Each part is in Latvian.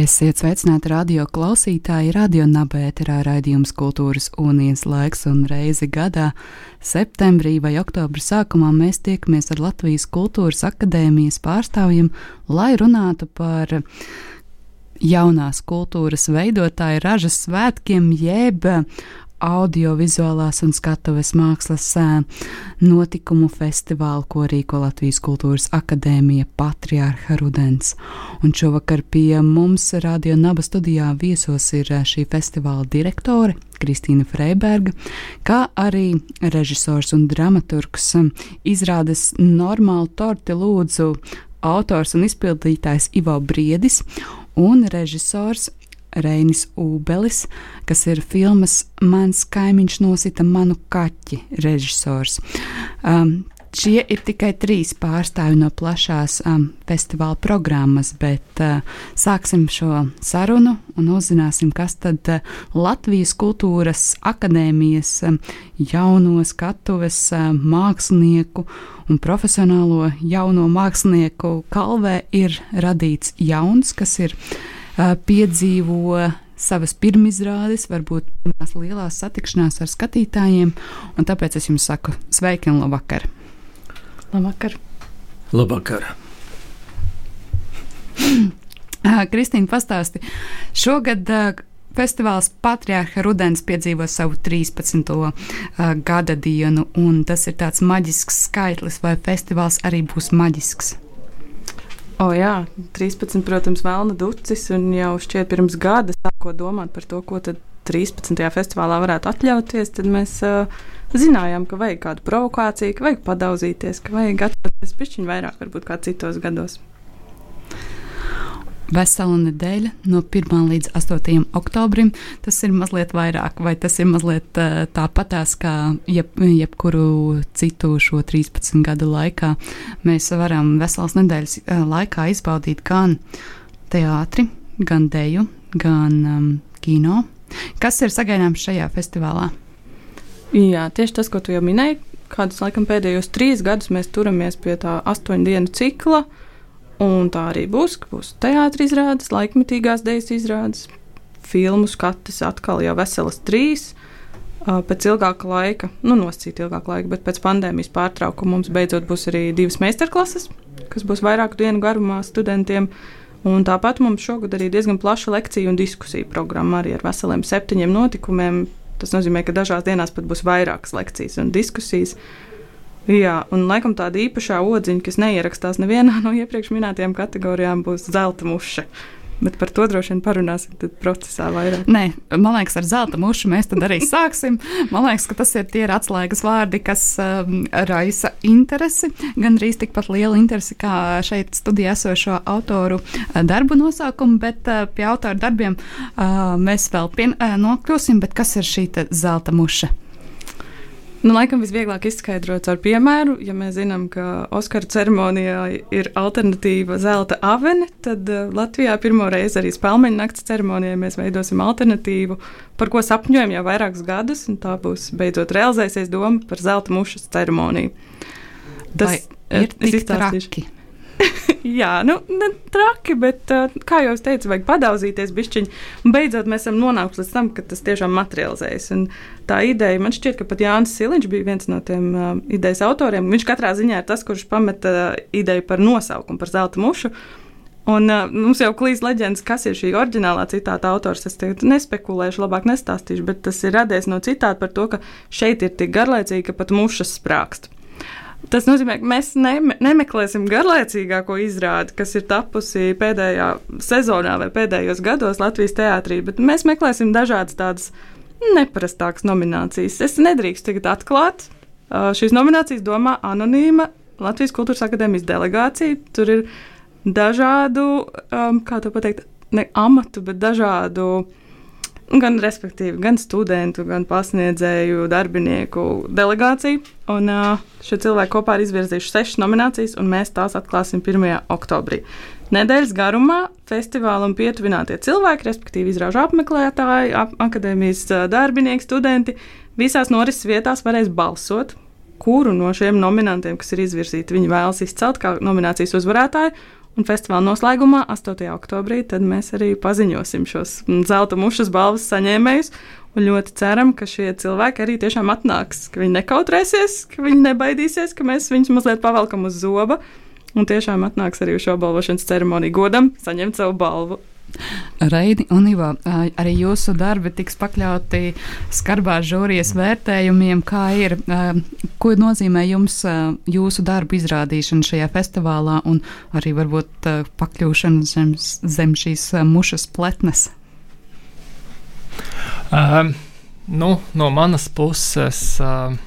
Esiet sveicināti radio klausītāji, radio nabēterā raidījums kultūras unijas laiks un reizi gadā. Septembrī vai oktobra sākumā mēs tiekamies ar Latvijas kultūras akadēmijas pārstāvjiem, lai runātu par jaunās kultūras veidotāju ražas svētkiem, jeb audiovizuālās un skatuves mākslas notikumu festivālu, ko rīko Latvijas Kultūras Akadēmija Patriārha Rudens. Un šovakar pie mums Radio Naba studijā viesos ir šī festivāla direktore Kristīna Freiberga, kā arī režisors un dramaturgs izrādes normāli torti lūdzu autors un izpildītājs Ivo Briedis un režisors Reinis Ubelis, kas ir filmas Mans kaimiņš nosita manu kaķi režisors. Um, Šie ir tikai trīs pārstāvji no plašās um, festivāla programmas, bet uh, sāksim šo sarunu un uzzināsim, kas tad uh, Latvijas kultūras akadēmijas um, jauno skatuves uh, mākslinieku un profesionālo jauno mākslinieku kalvē ir radīts jauns, kas ir piedzīvo savas pirmizrādes, varbūt pirmās lielās satikšanās ar skatītājiem, un tāpēc es jums saku sveiki un labvakar! Labvakar! Labvakar. Kristīna pastāsti, šogad festivāls Patriārha Rudens piedzīvo savu 13. gada dienu, un tas ir tāds maģisks skaitlis, vai festivāls arī būs maģisks? Oh, jā, 13, protams, vēlna ducis, un jau šķiet pirms gada sākot domāt par to, ko tad 13. festivālā varētu atļauties, tad mēs uh, zinājām, ka vajag kādu provokāciju, ka vajag padauzīties, ka vajag atļauties pišķiņu vairāk varbūt kā citos gados vesela nedēļa, no 1. līdz 8. oktobrim. Tas ir mazliet vairāk, vai tas ir mazliet tāpatās kā jeb, jebkuru citu šo 13 gadu laikā. Mēs varam veselas nedēļas laikā izbaudīt gan teātri, gan deju, gan um, kino. Kas ir sagaidāms šajā festivālā? Jā, tieši tas, ko tu jau minēji, kādus laikam pēdējos trīs gadus mēs turamies pie tā astoņu dienu cikla. Uh, Un tā arī būs, ka būs teātris izrādes, laikmetīgās dēļas izrādes, filmu skates atkal jau veselas trīs. Pēc ilgāka laika, nu, nosacīt ilgāka laika, bet pēc pandēmijas pārtraukuma mums beidzot būs arī divas meistarklases, kas būs vairāku dienu garumā studentiem. Un tāpat mums šogad arī diezgan plaša lekciju un diskusiju programma arī ar veseliem septiņiem notikumiem. Tas nozīmē, ka dažās dienās pat būs vairākas lekcijas un diskusijas. Jā, un laikam tāda īpašā odziņa, kas neierakstās nevienā no iepriekš minētajām kategorijām, būs zelta muša. Bet par to droši vien parunāsim procesā vairāk. Nē, man liekas, ar zelta mušu mēs tad arī sāksim. Man liekas, ka tas ir tie ir atslēgas vārdi, kas um, raisa interesi. Gan arī tikpat liela interesi kā šeit studijā esošo autoru uh, darbu nosaukumu, bet uh, pie autoru darbiem uh, mēs vēl pien, uh, nokļūsim. Bet kas ir šī zelta muša? Nu, laikam visvieglāk izskaidrots ar piemēru, ja mēs zinām, ka Oskara ceremonijā ir alternatīva zelta avene, tad uh, Latvijā pirmo reizi arī spēļu nakts ceremonijai mēs veidosim alternatīvu, par ko sapņojam jau vairākus gadus, un tā būs beidzot realizēsies doma par zelta mušas ceremoniju. Tas Vai ir tik traki. Jā, nu, ne traki, bet, kā jau teicu, vajag padauzīties bišķiņi. Un beidzot, mēs esam nonākuši līdz tam, ka tas tiešām materializējas. Un tā ideja, man šķiet, ka pat Jānis Siliņš bija viens no tiem uh, idejas autoriem. Viņš katrā ziņā ir tas, kurš pameta uh, ideju par nosaukumu, par zelta mušu. Un, uh, mums jau klīst leģendas, kas ir šī oriģinālā citāta autors. Es tagad nespekulēšu, labāk nestāstīšu, bet tas ir radies no citāta par to, ka šeit ir tik garlaicīgi, ka pat mušas sprākst. Tas nozīmē, ka mēs ne, nemeklēsim garlaicīgāko izrādi, kas ir tapusi pēdējā sezonā vai pēdējos gados Latvijas teātrī, bet mēs meklēsim dažādas tādas neparastākas nominācijas. Es nedrīkstu tagad atklāt. Šīs nominācijas domā anonīma Latvijas Kultūras Akadēmijas delegācija. Tur ir dažādu, um, kā to pateikt, ne amatu, bet dažādu gan, respektīvi, gan studentu, gan pasniedzēju, darbinieku delegāciju. Un uh, šie cilvēki kopā ir izvirzījuši sešas nominācijas, un mēs tās atklāsim 1. oktobrī. Nedēļas garumā festivāla un pietuvinātie cilvēki, respektīvi izrāžu apmeklētāji, ap akadēmijas darbinieki, studenti, visās norises vietās varēs balsot, kuru no šiem nominantiem, kas ir izvirzīti, viņi vēlas izcelt kā nominācijas uzvarētāju. Un festivāla noslēgumā, 8. oktobrī, mēs arī paziņosim šos zelta mušas balvas saņēmējus. Un ļoti ceram, ka šie cilvēki arī tiešām atnāks, ka viņi nekautrēsies, ka viņi nebaidīsies, ka mēs viņus mazliet pavelkam uz zoba. Un tiešām atnāks arī uz šo balvošanas ceremoniju godam saņemt savu balvu. Reidi un Ivo, arī jūsu darbi tiks pakļauti skarbās žūrijas vērtējumiem. Kā ir, ko nozīmē jums jūsu darbu izrādīšana šajā festivālā un arī varbūt pakļūšana zem, zem šīs mušas pletnes? Um, nu, no manas puses. Uh,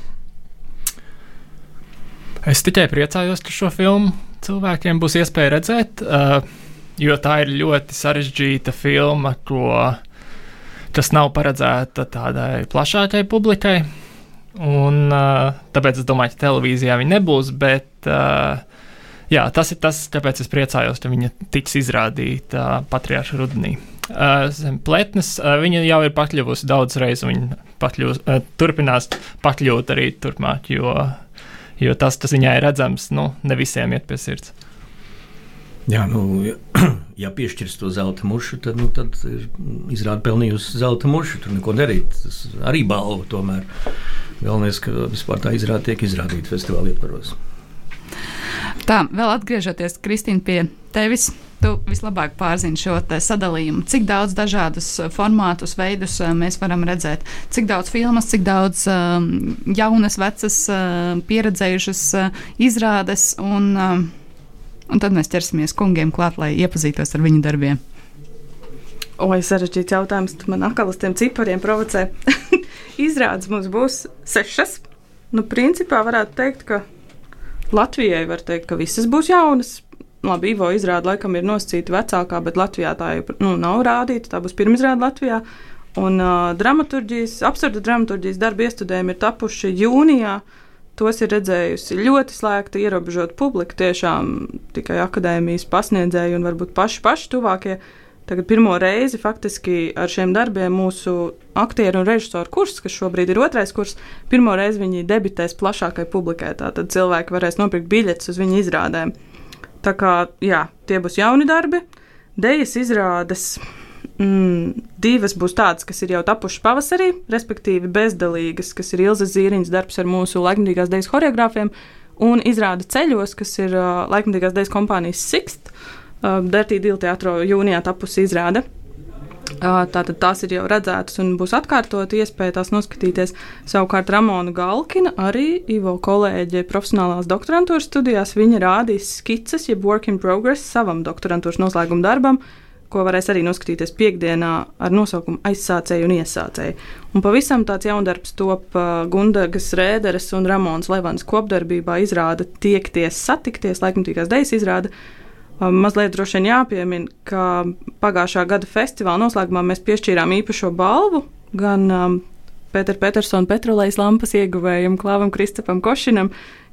Es tikai priecājos, ka šo filmu cilvēkiem būs iespēja redzēt, uh, jo tā ir ļoti sarežģīta filma, ko, kas nav paredzēta tādai plašākai publikai. Un, uh, tāpēc es domāju, ka televīzijā viņa nebūs, bet uh, jā, tas ir tas, kāpēc es priecājos, ka viņa tiks izrādīta uh, Patriārša rudenī. Uh, pletnes uh, viņa jau ir pakļuvusi daudz reizes, un viņa pakļūs, uh, turpinās pakļūt arī turpmāk, jo jo tas, tas viņai ir redzams, nu, ne visiem iet pie sirds. Jā, nu, ja, ja piešķirs to zelta mušu, tad, nu, tad izrāda pelnījusi zelta mušu. Tur neko darīt. Tas arī balva tomēr. Galvenais, ka vispār tā izrāda tiek izrādīta festivāla ietvaros. Tā, vēl atgriežoties, Kristīna, pie tevis tu vislabāk pārzini šo sadalījumu? Cik daudz dažādus uh, formātus, veidus uh, mēs varam redzēt? Cik daudz filmas, cik daudz um, jaunas, vecas, uh, pieredzējušas uh, izrādes, un, um, un tad mēs ķersimies kungiem klāt, lai iepazītos ar viņu darbiem. Oi, sarežģīts jautājums. Tu man atkal uz tiem cipariem provocē. Izrādes mums būs sešas. Nu, principā varētu teikt, ka Latvijai var teikt, ka visas būs jaunas labi, Ivo izrāda laikam ir nosacīta vecākā, bet Latvijā tā jau nu, nav rādīta. Tā būs pirmizrāde Latvijā. Un uh, dramaturgijas, absurda dramaturgijas darba iestudējumi ir tapuši jūnijā. Tos ir redzējusi ļoti slēgta, ierobežota publika, tiešām tikai akadēmijas pasniedzēji un varbūt paši, paši tuvākie. Tagad pirmo reizi faktiski ar šiem darbiem mūsu aktieru un režisoru kurs, kas šobrīd ir otrais kurs, pirmo reizi viņi debitēs plašākai publikai. Tātad cilvēki varēs nopirkt biļetes uz viņu izrādēm. Tā kā jā, tie būs jauni darbi, dejas izrādes. Mm, divas būs tādas, kas ir jau tapušas pavasarī, respektīvi bezdalīgas, kas ir Ilzas Zīriņas darbs ar mūsu laikmatīgās dejas choreogrāfiem, un izrāda ceļos, kas ir uh, laikmatīgās dejas kompānijas Sixt, uh, Dertī Dīla teātro jūnijā tapusi izrāde. Tātad tās ir jau redzētas un būs atkārtot iespēja tās noskatīties. Savukārt Ramona Galkina, arī Ivo kolēģe profesionālās doktorantūras studijās, viņa rādīs skices, jeb work in progress savam doktorantūras noslēguma darbam, ko varēs arī noskatīties piekdienā ar nosaukumu Aizsācēju un Iesācēju. Un pavisam tāds jaundarbs top uh, Gundagas Rēderes un Ramons Levans kopdarbībā izrāda tiekties, satikties, laikmatīgās dejas izrāda Um, mazliet droši vien jāpiemina, ka pagājušā gada festivāla noslēgumā mēs piešķīrām īpašo balvu gan um, Pēteram Petersona petrolejas lampas ieguvējam Klāvam Kristapam Košinam,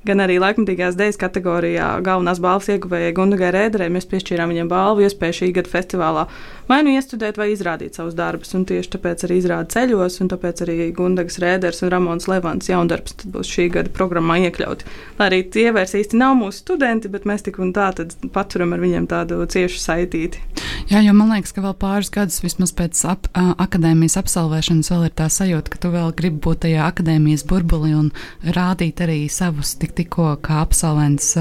gan arī laikmatīgās dēļas kategorijā galvenās balvas ieguvējai Gundagai Rēderei. Mēs piešķīrām viņam balvu iespēju šī gada festivālā vai nu iestudēt, vai izrādīt savus darbus. Un tieši tāpēc arī izrāda ceļos, un tāpēc arī Gundagas Rēders un Ramons Levants jaundarbs būs šī gada programmā iekļauti. Lai arī tie vairs īsti nav mūsu studenti, bet mēs tik un tā paturam ar viņiem tādu ciešu saitīti. Jā, jo man liekas, ka vēl pāris gadus vismaz pēc ap, a, akadēmijas absolvēšanas vēl ir tā sajūta, ka tu vēl gribi būt tajā akadēmijas burbulī un rādīt arī savus tik tikko kā absolvents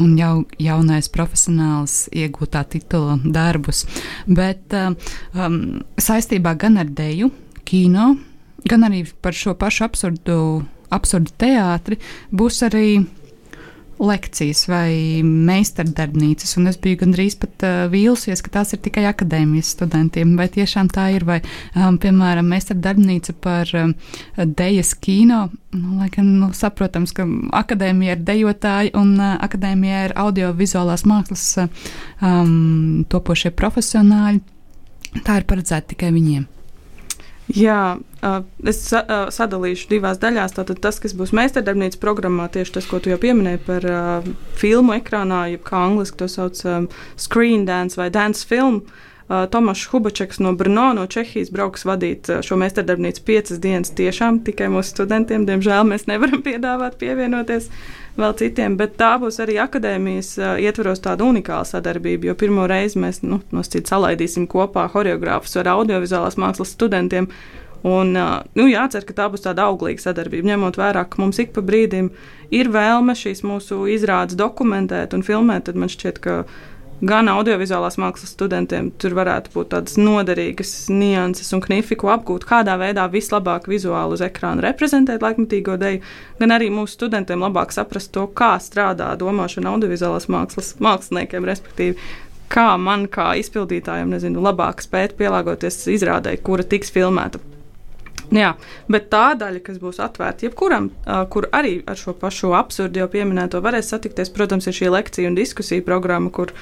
un jau jaunais profesionāls iegūtā titula darbus. Bet um, saistībā gan ar deju, kino, gan arī par šo pašu absurdu, absurdu teātri būs arī lekcijas vai meistardarbnīcas, un es biju gandrīz pat uh, vīlusies, ka tās ir tikai akadēmijas studentiem. Vai tiešām tā ir, vai, um, piemēram, meistardarbnīca par um, dejas kino, nu, lai gan nu, saprotams, ka akadēmija ir dejotāji un uh, akadēmija ir audiovizuālās mākslas um, topošie profesionāļi. Tā ir paredzēta tikai viņiem. Jā, es sadalīšu divās daļās. Tātad tas, kas būs meistardarbnīcas programmā, tieši tas, ko tu jau pieminēji par filmu ekrānā, jeb kā angliski to sauc um, screen dance vai dance film. Uh, Tomašs Hubačeks no Brno, no Čehijas, brauks vadīt uh, šo meistardarbnīcu piecas dienas tiešām tikai mūsu studentiem. Diemžēl mēs nevaram piedāvāt pievienoties vēl citiem, bet tā būs arī akadēmijas uh, ietvaros tāda unikāla sadarbība, jo pirmo reizi mēs nu, salaidīsim kopā horeogrāfus ar audiovizuālās mākslas studentiem. Un, uh, nu, jācer, ka tā būs tāda auglīga sadarbība, ņemot vērā, ka mums ik pa brīdim ir vēlme šīs mūsu izrādes dokumentēt un filmēt. Tad man šķiet, ka gan audiovizuālās mākslas studentiem tur varētu būt tādas noderīgas nianses un knifi, ko apgūt, kādā veidā vislabāk vizuāli uz ekrāna reprezentēt laikmatīgo deju, gan arī mūsu studentiem labāk saprast to, kā strādā domāšana audiovizuālās mākslas māksliniekiem, respektīvi. Kā man, kā izpildītājam, nezinu, labāk spēt pielāgoties izrādē, kura tiks filmēta Jā, bet tā daļa, kas būs atvērta jebkuram, uh, kur arī ar šo pašu absurdu jau pieminēto varēs satikties, protams, ir šī lekcija un diskusija programma, kur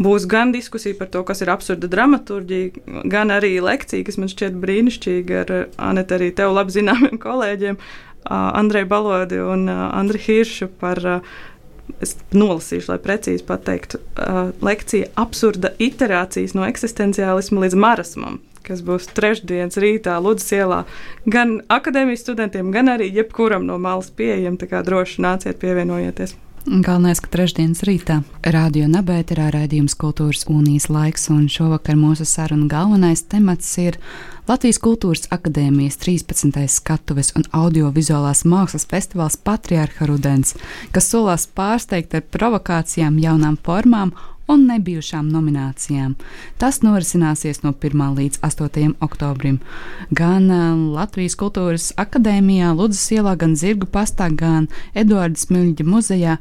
būs gan diskusija par to, kas ir absurda dramaturģija, gan arī lekcija, kas man šķiet brīnišķīga ar Anetu arī tev labi zināmiem kolēģiem, Andreju Balodi un Andriu Hiršu par es nolasīšu, lai precīzi pateiktu, uh, lekcija absurda iterācijas no eksistenciālisma līdz marasmam kas būs trešdienas rītā Ludus ielā, gan akadēmijas studentiem, gan arī jebkuram no malas pieejam. Tā kā droši nāciet pievienojieties. Galvenais, ka trešdienas rītā Rādio Nabērā raidījums Kultūras unijas laiks, un šovakar mūsu saruna galvenais temats ir Latvijas Kultūras Akadēmijas 13. skatuves un audiovizuālās mākslas festivāls Patriarcha Rudens, kas solās pārsteigt ar provokācijām, jaunām formām un nebijušām nominācijām. Tas norisināsies no 1. līdz 8. oktobrim. Gan Latvijas Kultūras Akadēmijā, Ludzas ielā, gan Zirgu pastā, gan Eduardas Miļģa muzejā,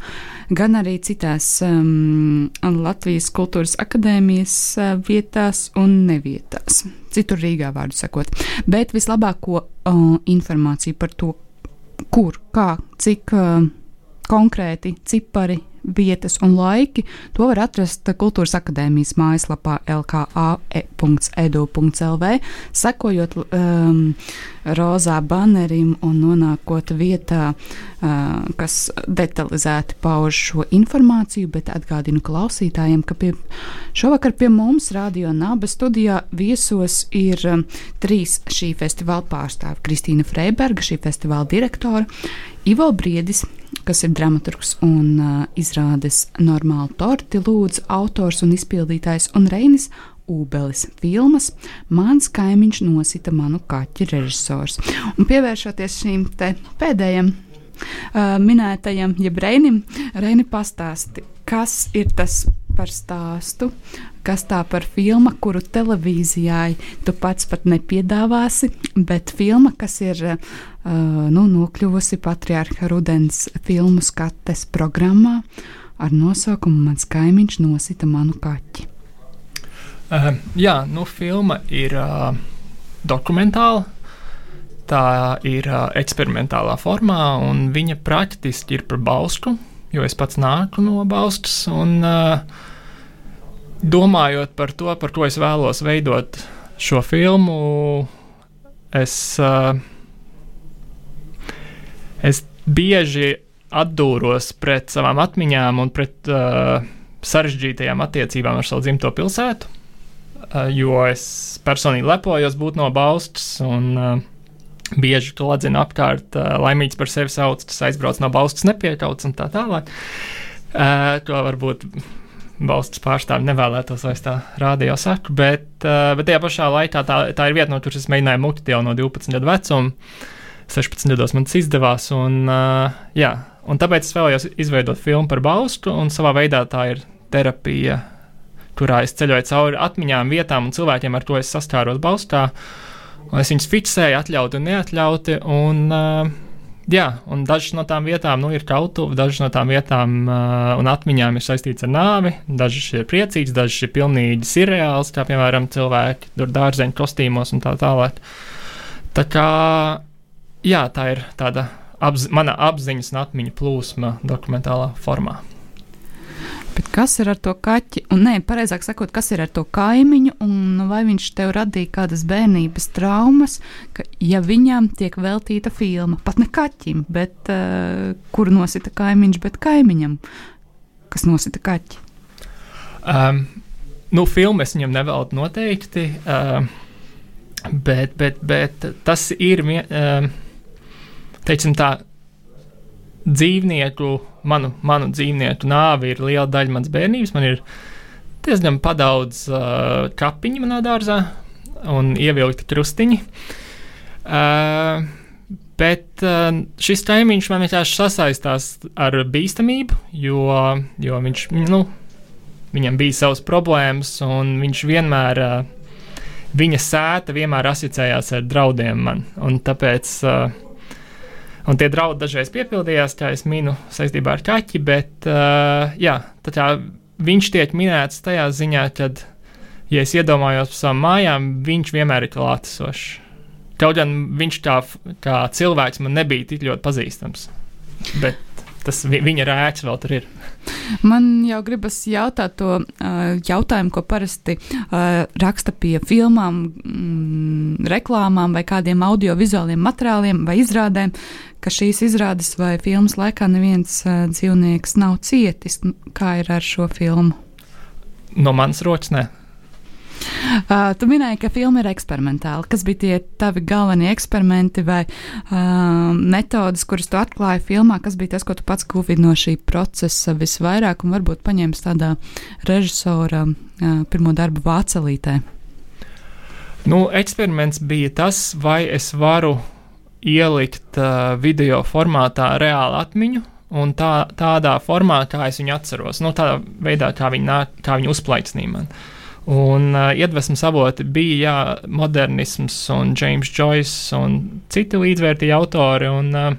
gan arī citās um, Latvijas Kultūras Akadēmijas uh, vietās un nevietās. Citur Rīgā, vārdu sakot. Bet vislabāko uh, informāciju par to, kur, kā, cik uh, konkrēti cipari vietas un laiki, to var atrast Kultūras akadēmijas mājaslapā lka.edu.lv, sekojot um, rozā banerim un nonākot vietā, uh, kas detalizēti pauž šo informāciju, bet atgādinu klausītājiem, ka pie, šovakar pie mums Radio Naba studijā viesos ir um, trīs šī festivāla pārstāvi - Kristīna Freiberga, šī festivāla direktora, Ivo Briedis, kas ir dramaturgs un uh, izrādes normāli torti, lūdzu, autors un izpildītājs, un Reinis Ubelis filmas Mans kaimiņš nosita manu kaķi režisors. Un pievēršoties šīm pēdējiem uh, minētajam, jeb Reinim, Reini pastāsti, kas ir tas par stāstu, kas tā par filmu, kuru televīzijai tu pats pat nepiedāvāsi, bet filma, kas ir uh, nu, nokļuvusi Patriarcha Rudens filmu skates programmā ar nosaukumu Mans kaimiņš nosita manu kaķi. Uh, jā, nu, filma ir uh, dokumentāla. Tā ir uh, eksperimentālā formā, un viņa praktiski ir par balstu, jo es pats nāku no balstas. Un, uh, domājot par to, par ko es vēlos veidot šo filmu, es, uh, es bieži atdūros pret savām atmiņām un pret uh, sarežģītajām attiecībām ar savu dzimto pilsētu. Eh, jo es personīgi lepojos būt no Baustas un uh, bieži to atzinu apkārt. Uh, laimīgs par sevi sauc, tas aizbrauc no Baustas nepiekauts un tā tālāk. Uh, to varbūt Baustas pārstāvji nevēlētos vairs tā rādījā saku, bet, uh, bet tajā pašā laikā tā, tā ir vieta, no kuras es mēģināju mukt jau no 12 gadu vecuma. 16 gados man tas izdevās, un, uh, jā, un tāpēc es vēlējos izveidot filmu par Baustu, un savā veidā tā ir terapija kurā es ceļoju cauri atmiņām, vietām un cilvēkiem, ar ko es saskāros balstā. Un es viņus fiksēju, atļauti un neatļauti. Un, uh, jā, un dažas no tām vietām nu, ir kautuve, dažas no tām vietām uh, un atmiņām ir saistīts ar nāvi. Dažas ir priecīgas, dažas ir pilnīgi surreāls, kā piemēram cilvēki tur dārzeņu kostīmos un tā tālāk. Tā kā jā, tā ir tāda apz mana apziņas un atmiņu plūsma dokumentālā formā. Bet kas ir ar to kaķi? Un, nē, pareizāk sakot, kas ir ar to kaimiņu, un nu, vai viņš tev radīja kādas bērnības traumas, ka, ja viņam tiek veltīta filma, pat ne kaķim, bet uh, kur nosita kaimiņš, bet kaimiņam, kas nosita kaķi? Um, nu, filmu es viņam neveltu noteikti, uh, bet, bet, bet tas ir, uh, teiksim tā, dzīvnieku, manu, manu dzīvnieku nāve ir liela daļa manas bērnības. Man ir diezgan padaudz uh, kapiņu manā dārzā un ievilkti krustiņi. Uh, bet uh, šis kaimiņš man vienkārši sasaistās ar bīstamību, jo, jo viņš, nu, viņam bija savas problēmas, un viņš vienmēr, uh, viņa sēta vienmēr asociējās ar draudiem man. Un tāpēc uh, Un tie draudi dažreiz piepildījās, kā es minu, saistībā ar kaķi, bet uh, jā, tā viņš tiek minēts tajā ziņā, kad, ja es iedomājos par savām mājām, viņš vienmēr ir klātesošs. Kaut gan viņš kā, kā cilvēks man nebija tik ļoti pazīstams. Bet tas viņa rēks vēl tur ir. Man jau gribas jautāt to uh, jautājumu, ko parasti uh, raksta pie filmām, mm, reklāmām vai kādiem audiovizuāliem materiāliem vai izrādēm, ka šīs izrādes vai filmas laikā neviens uh, dzīvnieks nav cietis. Kā ir ar šo filmu? No manas rokas, ne. Uh, tu minēji, ka filma ir eksperimentāla. Kas bija tie tavi galvenie eksperimenti vai uh, metodes, kuras tu atklāji filmā? Kas bija tas, ko tu pats guvi no šī procesa visvairāk un varbūt paņēmis tādā režisora uh, pirmo darbu vācelītē? Nu, eksperiments bija tas, vai es varu ielikt uh, video formātā reālu atmiņu, un tā, tādā formā, kā es viņu atceros. Nu, tādā veidā, kā viņi, nāk, kā viņi uzplaicināja man. Un uh, iedvesmas avoti bija jā, modernisms, un James Joyce un citi līdzvērtīgi autori. Un, uh,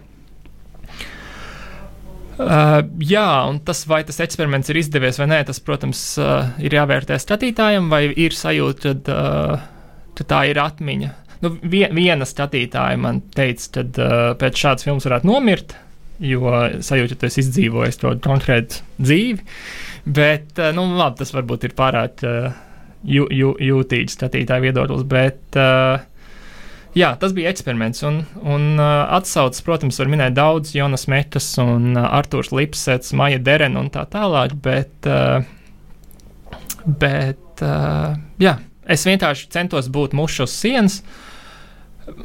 Uh, jā, un tas, vai tas eksperiments ir izdevies vai nē, tas, protams, uh, ir jāvērtē skatītājam, vai ir sajūta, ka uh, tā ir atmiņa. Nu, vien, viena skatītāja man teica, ka uh, pēc šādas filmas varētu nomirt, jo sajūta, ka tu esi izdzīvojis to konkrētu dzīvi. Bet, nu, labi, tas varbūt ir pārāk. Uh, jū, jū, jūtīgs skatītāju viedoklis. Bet uh, jā, tas bija eksperiments. Un, un uh, atsaucas, protams, var minēt daudz, Jonas Mekas un uh, Arthurs Lipsets, Maija Derena un tā tālāk. Bet, uh, bet uh, jā, es vienkārši centos būt mušu uz sienas.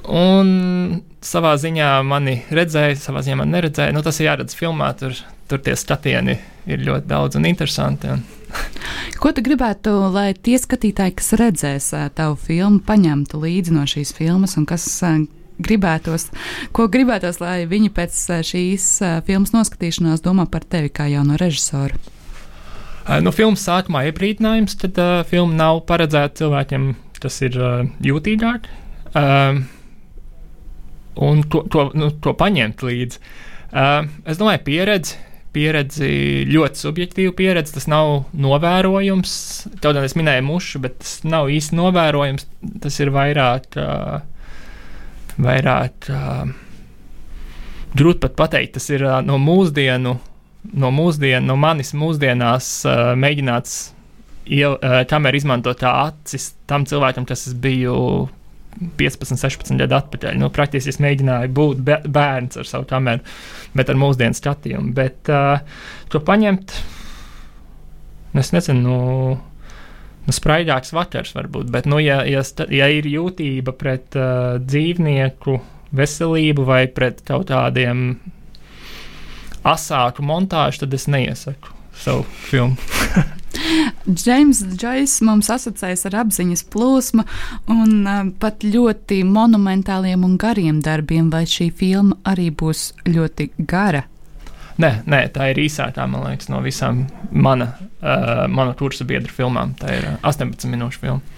Un savā ziņā mani redzēja, savā ziņā man neredzēja. Nu, tas ir jāredz filmā, tur, tur tie skatieni ir ļoti daudz un interesanti. Un Ko tu gribētu, lai tie skatītāji, kas redzēs tavu filmu, paņemtu līdzi no šīs filmas un kas gribētos, ko gribētos, lai viņi pēc šīs filmas noskatīšanās domā par tevi kā jauno režisoru? No filmas sākumā iepriecinājums, tad uh, filma nav paredzēta cilvēkiem, kas ir uh, jūtīgāki. Uh, un to, to, nu, to paņemt līdzi. Uh, es domāju, pieredzi, pieredzi, ļoti subjektīva pieredze. Tas nav novērojums. Kaut gan es minēju mušu, bet tas nav īsti novērojums. Tas ir vairāk, vairāk grūti pat pateikt. Tas ir no mūsdienu, no mūsdienu, no manis mūsdienās mēģināts, iel, kamēr izmantot tā acis tam cilvēkam, kas es biju 15, 16 gadu atpakaļ. Nu, praktiski es mēģināju būt bērns ar savu kameru, bet ar mūsdienu skatījumu. Bet uh, to paņemt, nu, es nezinu, nu, nu spraidāks vakars varbūt, bet, nu, ja, ja, ja ir jūtība pret uh, dzīvnieku veselību vai pret kaut kādiem asāku montāžu, tad es neiesaku savu filmu. Džeims Džais mums asociējas ar apziņas plūsmu un uh, pat ļoti monumentāliem un gariem darbiem, vai šī filma arī būs ļoti gara? Nē, nē, tā ir īsākā, man liekas, no visām mana, uh, mana kursa biedru filmām. Tā ir 18 minūšu filma.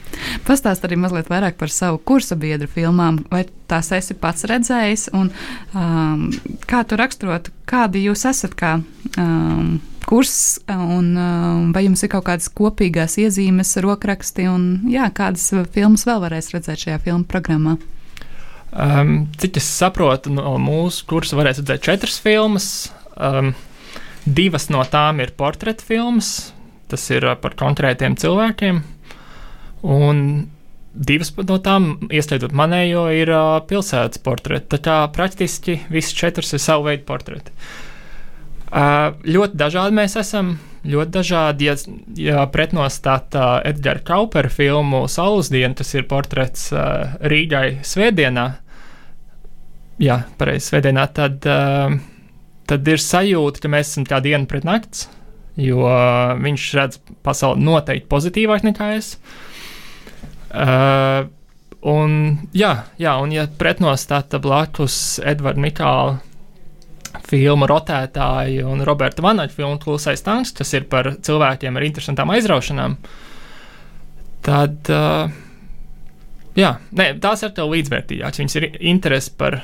Pastāst arī mazliet vairāk par savu kursa biedru filmām. Vai tās esi pats redzējis? Un, um, kā tu raksturotu, kādi jūs esat kā um, kurs, un vai jums ir kaut kādas kopīgās iezīmes, rokraksti, un jā, kādas filmas vēl varēs redzēt šajā filmu programmā? Um, cik es saprotu, no mūsu kursa varēs redzēt četras filmas. Um, divas no tām ir portreta filmas, tas ir par konkrētiem cilvēkiem. Un divas no tām, ieskaitot manējo, ir uh, pilsētas portreti. Tā kā praktiski visas četras ir savu veidu portreti. Uh, ļoti dažādi mēs esam. Ļoti dažādi, ja, ja pretnostatā Edgara Kaupera filmu Saules diena, tas ir portrets uh, Rīgai Svētdienā. Jā, pareizi, Svētdienā. Tad, uh, tad ir sajūta, ka mēs esam kā diena pret nakts, jo viņš redz pasauli noteikti pozitīvāk nekā es. Uh, un, jā, jā, un ja pretnostata blakus Edvards Mikāla filmu rotētāji un Roberta Vanaļa filmu Klusais tanks, kas ir par cilvēkiem ar interesantām aizraušanām, tad, uh, jā, ne, tās ir tev līdzvērtīgākas. Viņas ir interesi par,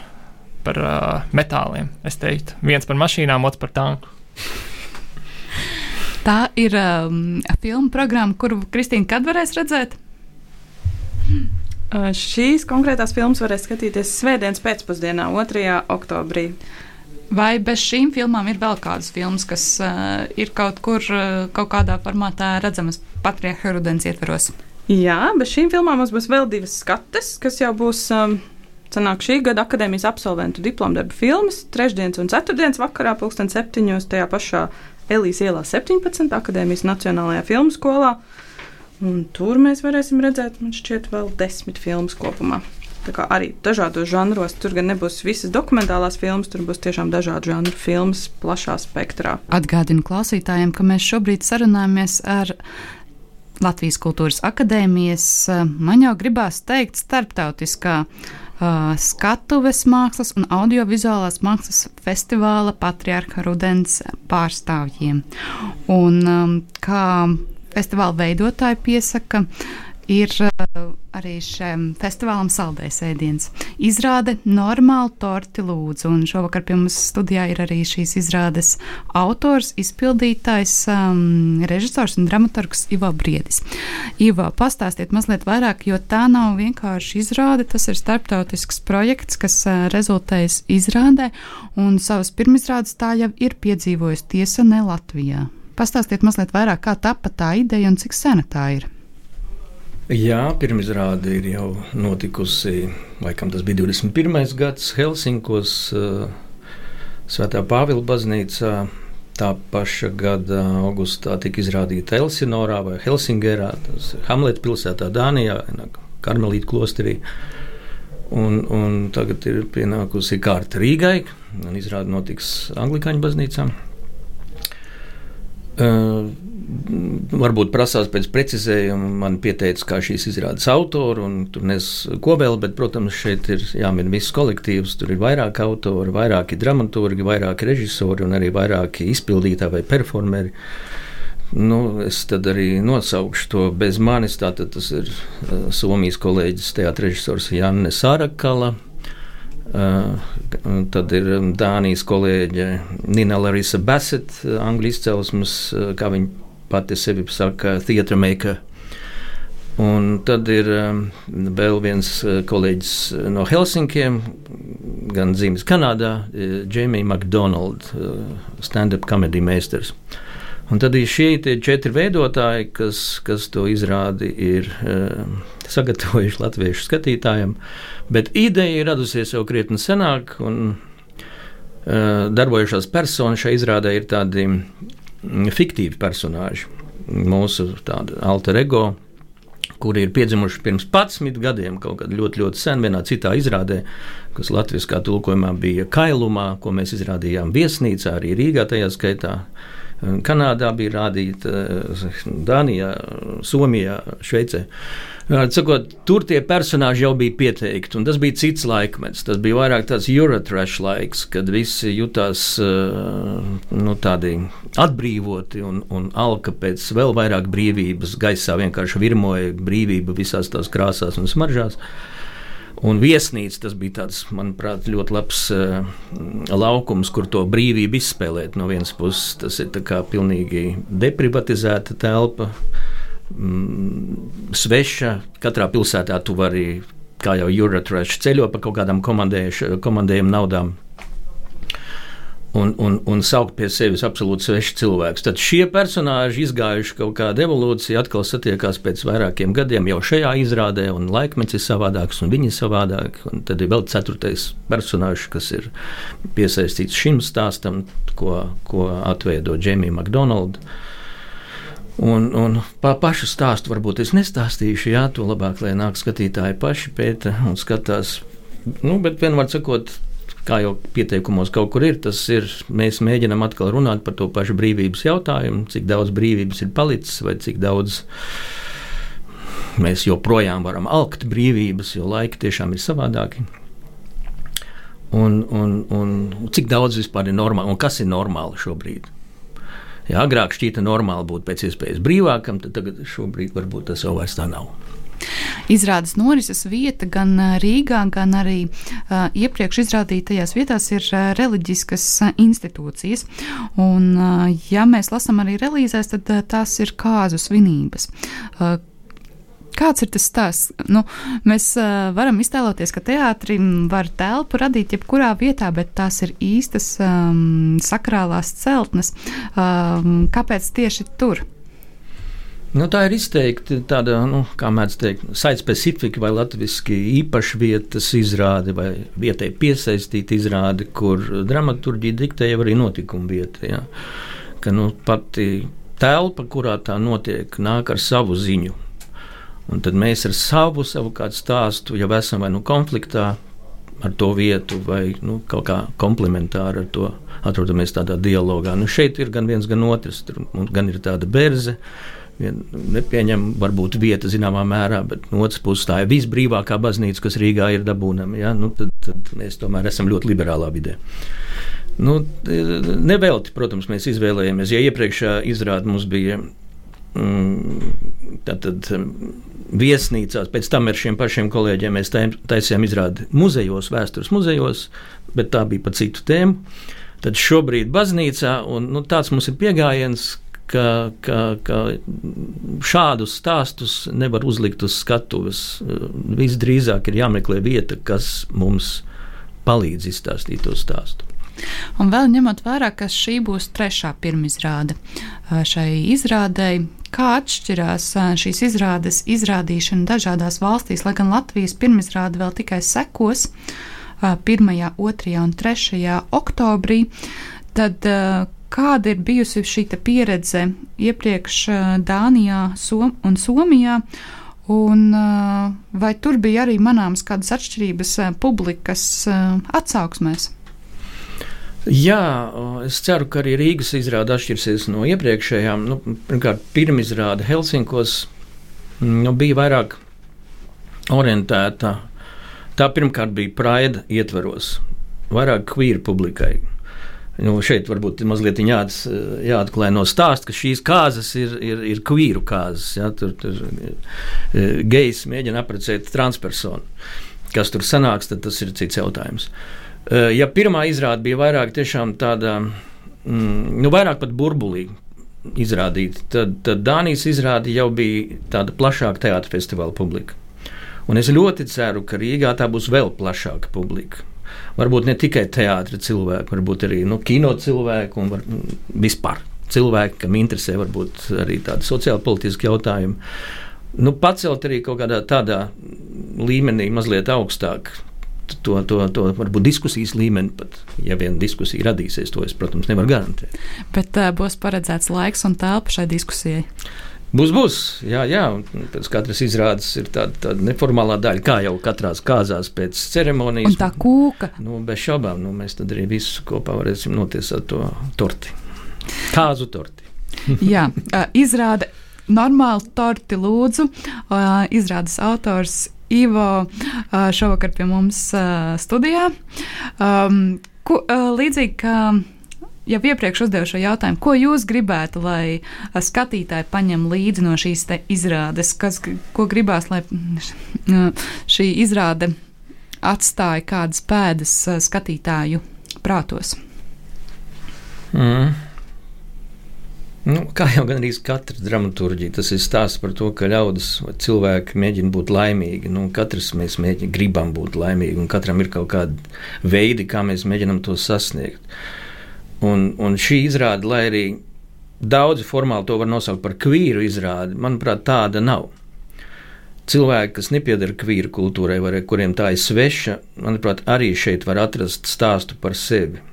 par uh, metāliem, es teiktu. Viens par mašīnām, otrs par tanku. Tā ir um, filmu programma, kuru Kristīna kad varēs redzēt? Uh, šīs konkrētās filmas varēs skatīties Svētdienas pēcpusdienā, 2. oktobrī. Vai bez šīm filmām ir vēl kādas filmas, kas uh, ir kaut kur, uh, kaut kādā formātā redzamas patriarcha rudens ietveros? Jā, bez šīm filmām mums būs vēl divas skates, kas jau būs um, sanāk, šī gada akadēmijas absolventu diplomdarba filmas. Trešdienas un ceturtdienas vakarā, pulksten septiņos, tajā pašā Elīs ielā 17. akadēmijas Nacionālajā filmu skolā. Un tur mēs varēsim redzēt, man šķiet, vēl desmit filmas kopumā arī dažādos žanros. Tur gan nebūs visas dokumentālās filmas, tur būs tiešām dažādu žanru filmas plašā spektrā. Atgādinu klausītājiem, ka mēs šobrīd sarunājamies ar Latvijas Kultūras Akadēmijas, man jau gribās teikt, starptautiskā uh, skatuves mākslas un audiovizuālās mākslas festivāla Patriarcha Rudens pārstāvjiem. Un um, kā festivāla veidotāji piesaka, ir uh, arī šim festivālam saldējs ēdiens. Izrāde normāli torti lūdzu, un šovakar pie mums studijā ir arī šīs izrādes autors, izpildītājs, um, režisors un dramaturgs Ivo Briedis. Ivo, pastāstiet mazliet vairāk, jo tā nav vienkārši izrāde, tas ir starptautisks projekts, kas uh, rezultējas izrādē, un savas pirmizrādes tā jau ir piedzīvojusi tiesa ne Latvijā. Pastāstiet mazliet vairāk, kā tapa tā ideja un cik sena tā ir. Jā, pirmizrāde ir jau notikusi. Laikam tas bija 21. gads Helsinkos, uh, Svētā Pāvila baznīcā. Tā paša gada augustā tika izrādīta Elsinorā vai Helsingerā, tas ir Hamleta pilsētā, Dānijā, Karmelīta klosterī. Un, un tagad ir pienākusi kārta Rīgai, un izrāde notiks Anglikāņu baznīcā. Uh, varbūt prasās pēc precizējuma. Man pieteica, kā šīs izrādes autoru, un tur nes ko vēl, bet, protams, šeit ir jāmin viss kolektīvs. Tur ir vairāk autori, vairāki dramaturgi, vairāki režisori un arī vairāki izpildītāji vai performeri. Nu, es tad arī nosaukšu to bez manis. Tātad tas ir uh, Somijas kolēģis, teātris režisors Janne Sārakala. Uh, tad ir Dānijas kolēģe Nina Larisa Bassett, angļu izcelsmes, uh, kā viņa pati sevi saka theatre maker. Un tad ir um, vēl viens uh, kolēģis no Helsinkiem, gan dzīves Kanādā, Jamie uh, McDonald, uh, stand-up komēdijas meistars. Un tad ir šie četri veidotāji, kas, kas to izrādi ir uh, sagatavojuši latviešu skatītājiem. Bet ideja ir radusies jau krietni senāk, un uh, darbojušās personas šai izrādē ir tādi fiktīvi personāži. Mūsu alter ego, kuri ir piedzimuši pirms 11 gadiem, kaut kad ļoti, ļoti sen, vienā citā izrādē, kas latviešu tulkojumā bija Kailumā, ko mēs izrādījām viesnīcā, arī Rīgā tajā skaitā. Kanādā bija rādīta, Dānijā, Somijā, Šveicē. Cikot, tur tie personāļi jau bija pieteikti, un tas bija cits laikmets. Tas bija vairāk tāds Eurotrash laiks, kad visi jutās nu, tādi atbrīvoti un, un alka pēc vēl vairāk brīvības. Gaisā vienkārši virmoja brīvība visās tās krāsās un smaržās. Uh, Un viesnīca tas bija tāds, manuprāt, ļoti labs uh, laukums, kur to brīvību izspēlēt. No vienas puses, tas ir pilnīgi deprivatizēta telpa, mm, sveša. Katrā pilsētā tu vari, kā jau Juratrašs, ceļot pa kaut kādām komandējumu naudām. un, un, un saukt pie sevis absolūti svešu cilvēku. Tad šie personāļi izgājuši kaut kādu evolūciju, atkal satiekās pēc vairākiem gadiem jau šajā izrādē, un laikmets ir savādāks, un viņi ir savādāki. Un tad ir vēl ceturtais personāžs, kas ir piesaistīts šim stāstam, ko, ko atveido Džemija Makdonalda. Un, un pa pašu stāstu varbūt es nestāstīšu, jā, to labāk, lai nāk skatītāji paši pēta un skatās. Nu, bet vienmēr sakot, kā jau pieteikumos kaut kur ir, tas ir, mēs mēģinām atkal runāt par to pašu brīvības jautājumu, cik daudz brīvības ir palicis vai cik daudz mēs joprojām varam alkt brīvības, jo laiki tiešām ir savādāki. Un, un, un cik daudz vispār ir normāli un kas ir normāli šobrīd? Ja agrāk šķita normāli būt pēc iespējas brīvākam, tad tagad šobrīd varbūt tas jau vairs tā nav. Izrādes norises vieta gan Rīgā, gan arī uh, iepriekš izrādītajās vietās ir uh, reliģiskas uh, institūcijas. Un, ja mēs lasām arī relīzēs, tad tās ir kāzu svinības. Kāds ir tas stāsts? Nu, mēs uh, varam iztēloties, ka teātrim var telpu radīt jebkurā vietā, bet tās ir īstas um, sakrālās celtnes. Um, kāpēc tieši tur? Nu, tā ir izteikti tāda, nu, kā mēdz teikt, site-specifika vai latviešu īpaša vietas izrāde vai vietai piesaistīta izrāde, kur dramaturgija diktēja arī notikuma vieta. Ja? Ka nu, pati telpa, kurā tā notiek, nāk ar savu ziņu. Un tad mēs ar savu, savu stāstu jau esam vai nu konfliktā ar to vietu, vai nu, kaut kā komplementāri ar to atrodamies tādā dialogā. Nu, šeit ir gan viens, gan otrs. Tur gan ir tāda berze nepieņem varbūt vieta zināmā mērā, bet no otras puses tā ir visbrīvākā baznīca, kas Rīgā ir dabūnama. Ja? Nu, tad, tad mēs tomēr esam ļoti liberālā vidē. Nu, nevelti, protams, mēs izvēlējāmies. Ja iepriekšējā izrāde mums bija mm, tātad, viesnīcās, pēc tam ar šiem pašiem kolēģiem mēs taisījām izrādi muzejos, vēstures muzejos, bet tā bija par citu tēmu. Tad šobrīd baznīcā, un nu, tāds mums ir pieejams, ka, ka, ka šādus stāstus nevar uzlikt uz skatuves. Visdrīzāk ir jāmeklē vieta, kas mums palīdz izstāstīt to stāstu. Un vēl ņemot vērā, ka šī būs trešā pirmizrāde šai izrādēji, kā atšķirās šīs izrādes izrādīšana dažādās valstīs, lai gan Latvijas pirmizrāde vēl tikai sekos 1., 2. un 3. oktobrī, tad Kāda ir bijusi šī pieredze iepriekš Dānijā Som un Somijā? Un, vai tur bija arī manāmas kādas atšķirības publikas atsauksmēs? Jā, es ceru, ka arī Rīgas izrāde atšķirsies no iepriekšējām. Nu, pirmkārt, pirmizrāde Helsinkos nu, bija vairāk orientēta. Tā pirmkārt bija Praida ietveros, vairāk kvīru publikai. Nu, šeit varbūt mazliet jāats, jāatklāj no stāsta, ka šīs kārtas ir, ir, ir kvīru kārtas. Ja, tur tur e, gejs mēģina apprecēt transpersonu. Kas tur sanāks, tas ir cits jautājums. E, ja pirmā izrāde bija vairāk tāda, mm, nu, vairāk pat burbulīga izrādīta, tad, tad Dānijas izrāde jau bija tāda plašāka teātris festivāla publika. Un es ļoti ceru, ka Rīgā tā būs vēl plašāka publika varbūt ne tikai teātris cilvēki, varbūt arī nu, kino cilvēki un var, vispār cilvēki, kam interesē varbūt arī tādi sociāli politiski jautājumi. Nu, pacelt arī kaut kādā tādā līmenī, mazliet augstāk. To, to, to varbūt diskusijas līmeni, pat ja viena diskusija radīsies, to es, protams, nevaru garantēt. Bet uh, būs paredzēts laiks un telpa šai diskusijai. Būs, būs. Jā, jā. Pēc katras izrādes ir tāda, tāda neformālā daļa, kā jau katrā kāzās pēc ceremonijas. Un tā kūka. Nu, bez šaubām, nu, mēs tad arī visu kopā varēsim notiesāt to torti. Kāzu torti. jā, izrāde normāli torti lūdzu. Izrādes autors Ivo šovakar pie mums studijā. Ko, līdzīgi kā jau iepriekš uzdevu šo jautājumu, ko jūs gribētu, lai skatītāji paņem līdzi no šīs izrādes, kas, ko gribās, lai šī izrāde atstāja kādas pēdas skatītāju prātos? Mm. Nu, kā jau gan arī katra dramaturgija, tas ir stāsts par to, ka ļaudis vai cilvēki mēģina būt laimīgi. Nu, katrs mēs mēģinām, gribam būt laimīgi, un katram ir kaut kādi veidi, kā mēs mēģinām to sasniegt. Un, un šī izrāde, lai arī daudzi formāli to var nosaukt par kvīru izrādi, manuprāt, tāda nav. Cilvēki, kas nepiedara kvīru kultūrai, vai kuriem tā ir sveša, manuprāt, arī šeit var atrast stāstu par sevi.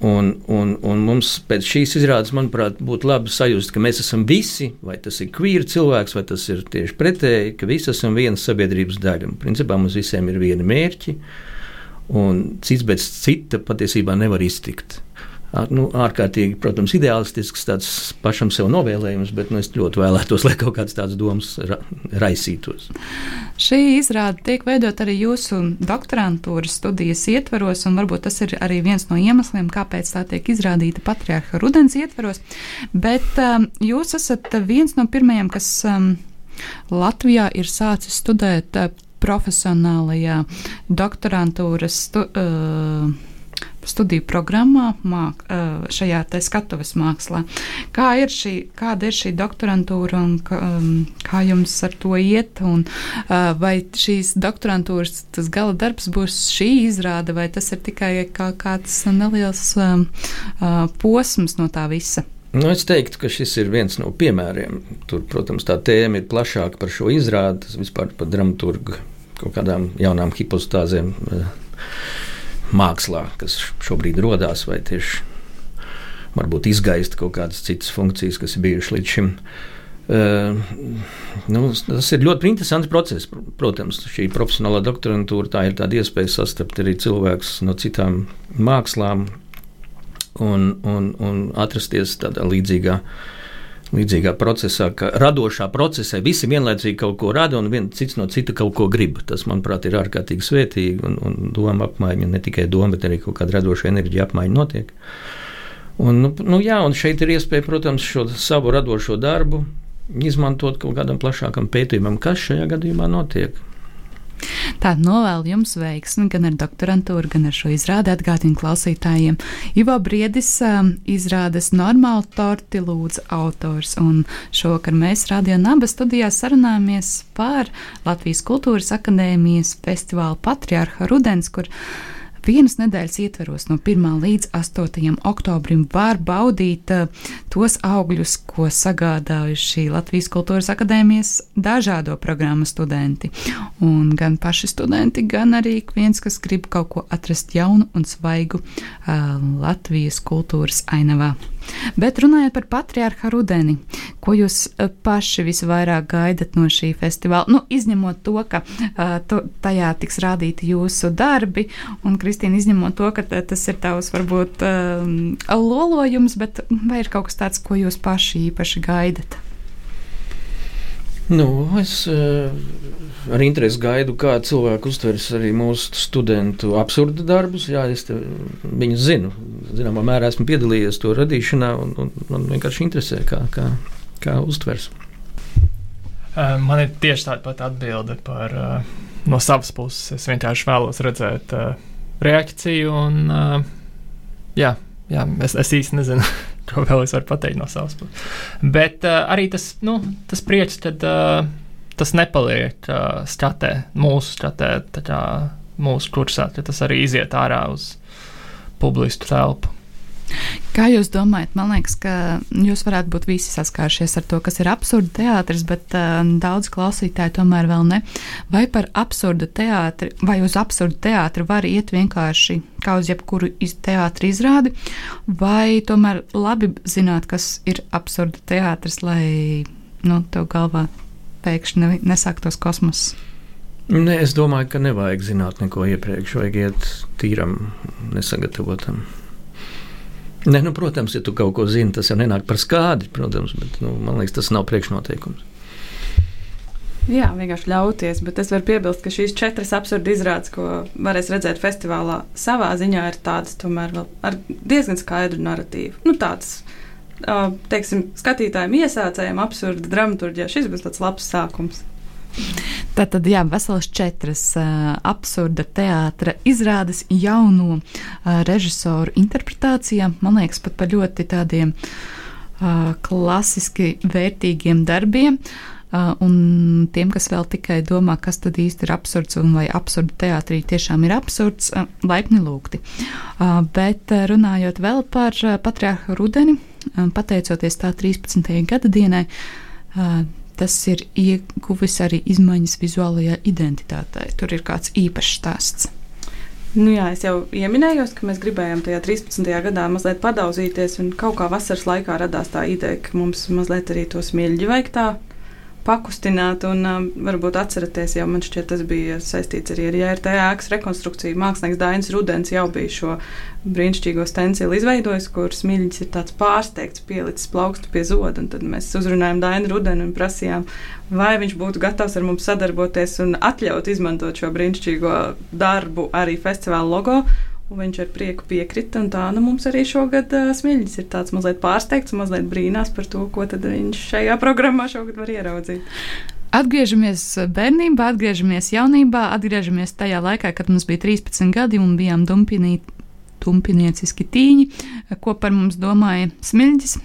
Un, un, un mums pēc šīs izrādes, manuprāt, būtu labi sajust, ka mēs esam visi, vai tas ir kvīra cilvēks, vai tas ir tieši pretēji, ka visi esam viena sabiedrības daļa. Un, principā mums visiem ir viena mērķa, un cits bez cita patiesībā nevar iztikt nu, ārkārtīgi, protams, ideālistisks, tāds pašam sev novēlējums, bet nu, es ļoti vēlētos, lai kaut kādas tādas domas ra raisītos. Šī izrāde tiek veidot arī jūsu doktorantūras studijas ietvaros, un varbūt tas ir arī viens no iemesliem, kāpēc tā tiek izrādīta patriarcha rudens ietvaros. Bet um, jūs esat viens no pirmajiem, kas um, Latvijā ir sācis studēt uh, profesionālajā doktorantūras. Stu, uh, studiju programmā, māk, šajā skatuves mākslā. Kā ir šī, kāda ir šī doktorantūra un kā, kā jums ar to iet? Un, vai šīs doktorantūras tas gala darbs būs šī izrāde, vai tas ir tikai kā kāds neliels posms no tā visa? Nu, es teiktu, ka šis ir viens no piemēriem. Tur, protams, tā tēma ir plašāka par šo izrādi, vispār par dramaturgu kaut kādām jaunām hipostāzēm mākslā, kas šobrīd radās, vai tieši varbūt izgaist kaut kādas citas funkcijas, kas ir bijušas līdz šim. Uh, nu, tas ir ļoti interesants process. Protams, šī profesionālā doktorantūra tā ir tāda iespēja sastapt arī cilvēkus no citām mākslām un, un, un atrasties tādā līdzīgā uh, līdzīgā procesā, ka radošā procesā visi vienlaicīgi kaut ko rada un viens cits no cita kaut ko grib. Tas, manuprāt, ir ārkārtīgi svētīgi un, un doma apmaiņa, ne tikai doma, bet arī kaut kāda radoša enerģija apmaiņa notiek. Un, nu, nu, jā, un šeit ir iespēja, protams, šo savu radošo darbu izmantot kaut kādam plašākam pētījumam, kas šajā gadījumā notiek. Tātad novēlu jums veiksmi gan ar doktorantūru, gan ar šo izrādi atgādinu klausītājiem. Ivo Briedis um, izrādes normāli torti lūdzu autors, un šovakar mēs Radio Naba studijā sarunājamies par Latvijas Kultūras akadēmijas festivālu Patriarha Rudens, kur vienas nedēļas ietveros no 1. līdz 8. oktobrim var baudīt uh, tos augļus, ko sagādājuši Latvijas Kultūras Akadēmijas dažādo programmu studenti. Un gan paši studenti, gan arī viens, kas grib kaut ko atrast jaunu un svaigu uh, Latvijas kultūras ainavā. Bet runājot par patriārha rudeni, ko jūs eh, paši visvairāk gaidat no šī festivāla? Nu, izņemot to, ka uh, to, tajā tiks rādīti jūsu darbi, un Kristīna, izņemot to, ka tas ir tavs varbūt um, lolojums, bet vai ir kaut kas tāds, ko jūs paši īpaši gaidat? Nu, es uh, ar interesi gaidu, kā cilvēki uztvers arī mūsu studentu absurdu darbus. Jā, es viņus zinu. Zināmā mērā esmu piedalījies to radīšanā, un, un man vienkārši interesē, kā, kā, kā uztvers. Uh, man ir tieši tāda pati atbilde par, uh, no savas puses. Es vienkārši vēlos redzēt reakciju, un jā, jā, es, es īsti nezinu. ko vēl es varu pateikt no savas puses. Bet uh, arī tas, nu, tas prieks, kad uh, tas nepaliek uh, skatē, mūsu skatē, kā mūsu kursā, ka tas arī iziet ārā uz publisku telpu. Kā jūs domājat, man liekas, ka jūs varētu būt visi saskārušies ar to, kas ir absurda teātris, bet uh, daudz klausītāju tomēr vēl ne. Vai par absurdu teātri, vai uz absurdu teātri var iet vienkārši kā uz jebkuru iz teātri izrādi, vai tomēr labi zināt, kas ir absurda teātris, lai nu, tev galvā pēkšņi ne, nesāktos kosmos? Nē, es domāju, ka nevajag zināt neko iepriekš, vajag iet tīram, nesagatavotam. Ne, nu, protams, ja tu kaut ko zini, tas jau nenāk par skādi, protams, bet nu, man liekas, tas nav priekšnoteikums. Jā, vienkārši ļauties, bet es varu piebilst, ka šīs četras absurdas izrādes, ko varēs redzēt festivālā, savā ziņā ir tādas tomēr ar diezgan skaidru narratīvu. Nu, tāds, teiksim, skatītājiem, iesācējiem, absurda dramaturgijā šis būs tāds labs sākums. Tātad, jā, veselas četras uh, absurda teātra izrādes jauno uh, režisoru interpretācijām. Man liekas, pat par ļoti tādiem uh, klasiski vērtīgiem darbiem. Un tiem, kas vēl tikai domā, kas tad īsti ir absurds un vai absurdu teātrī tiešām ir absurds, laipni lūgti. Bet runājot vēl par patriārhu rudeni, pateicoties tā 13. gada dienai, tas ir ieguvis arī izmaiņas vizuālajā identitātē. Tur ir kāds īpašs stāsts. Nu jā, es jau pieminēju, ka mēs gribējām tajā 13. gadā mazliet padauzīties, un kaut kā vasaras laikā radās tā ideja, ka mums mazliet arī to smilģi vajag tā pakustināt. Un, um, varbūt atceraties, jau man šķiet, tas bija saistīts arī ar JRT ēkas rekonstrukciju. Mākslinieks Dainis Rudens jau bija šo brīnišķīgo stencilu izveidojis, kur smilģis ir tāds pārsteigts, pielicis plaukstu pie zoda. Tad mēs uzrunājām Dainu Rudenu un prasījām, vai viņš būtu gatavs ar mums sadarboties un atļaut izmantot šo brīnišķīgo darbu arī festivāla logo. Un viņš ar prieku piekrita. Tā nu, mums arī šogad uh, smilģis ir tāds mazliet pārsteigts, mazliet brīnās par to, ko viņš šajā programmā šogad var ieraudzīt. Atgriežamies bērnībā, atgriežamies jaunībā, atgriežamies tajā laikā, kad mums bija 13 gadi un bijām dumpinieciski tīņi, ko par mums domāja smilģis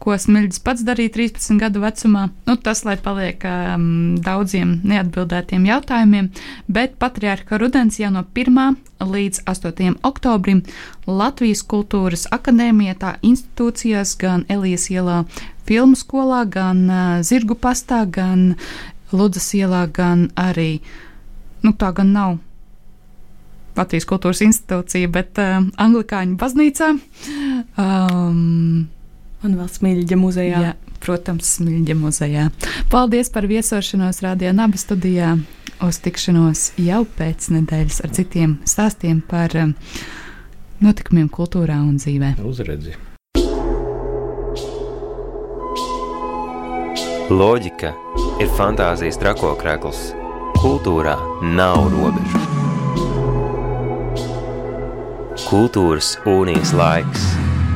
ko Smilģis pats darīja 13 gadu vecumā. Nu, tas, lai paliek um, daudziem neatbildētiem jautājumiem, bet Patriārka Rudens jau no 1. līdz 8. oktobrim Latvijas kultūras akadēmijā, tā institūcijās, gan Elijas ielā, filmu skolā, gan uh, Zirgu pastā, gan Ludzas ielā, gan arī, nu tā gan nav. Latvijas kultūras institūcija, bet uh, Anglikāņu baznīcā. Um, Un vēl Smilģa muzejā. Jā, protams, Smilģa muzejā. Paldies par viesošanos Radio Naba studijā. Uz tikšanos jau pēc nedēļas ar citiem stāstiem par um, notikumiem kultūrā un dzīvē. Uzredzi! Loģika ir fantāzijas trakokrekls. Kultūrā nav robežu. Kultūras unijas laiks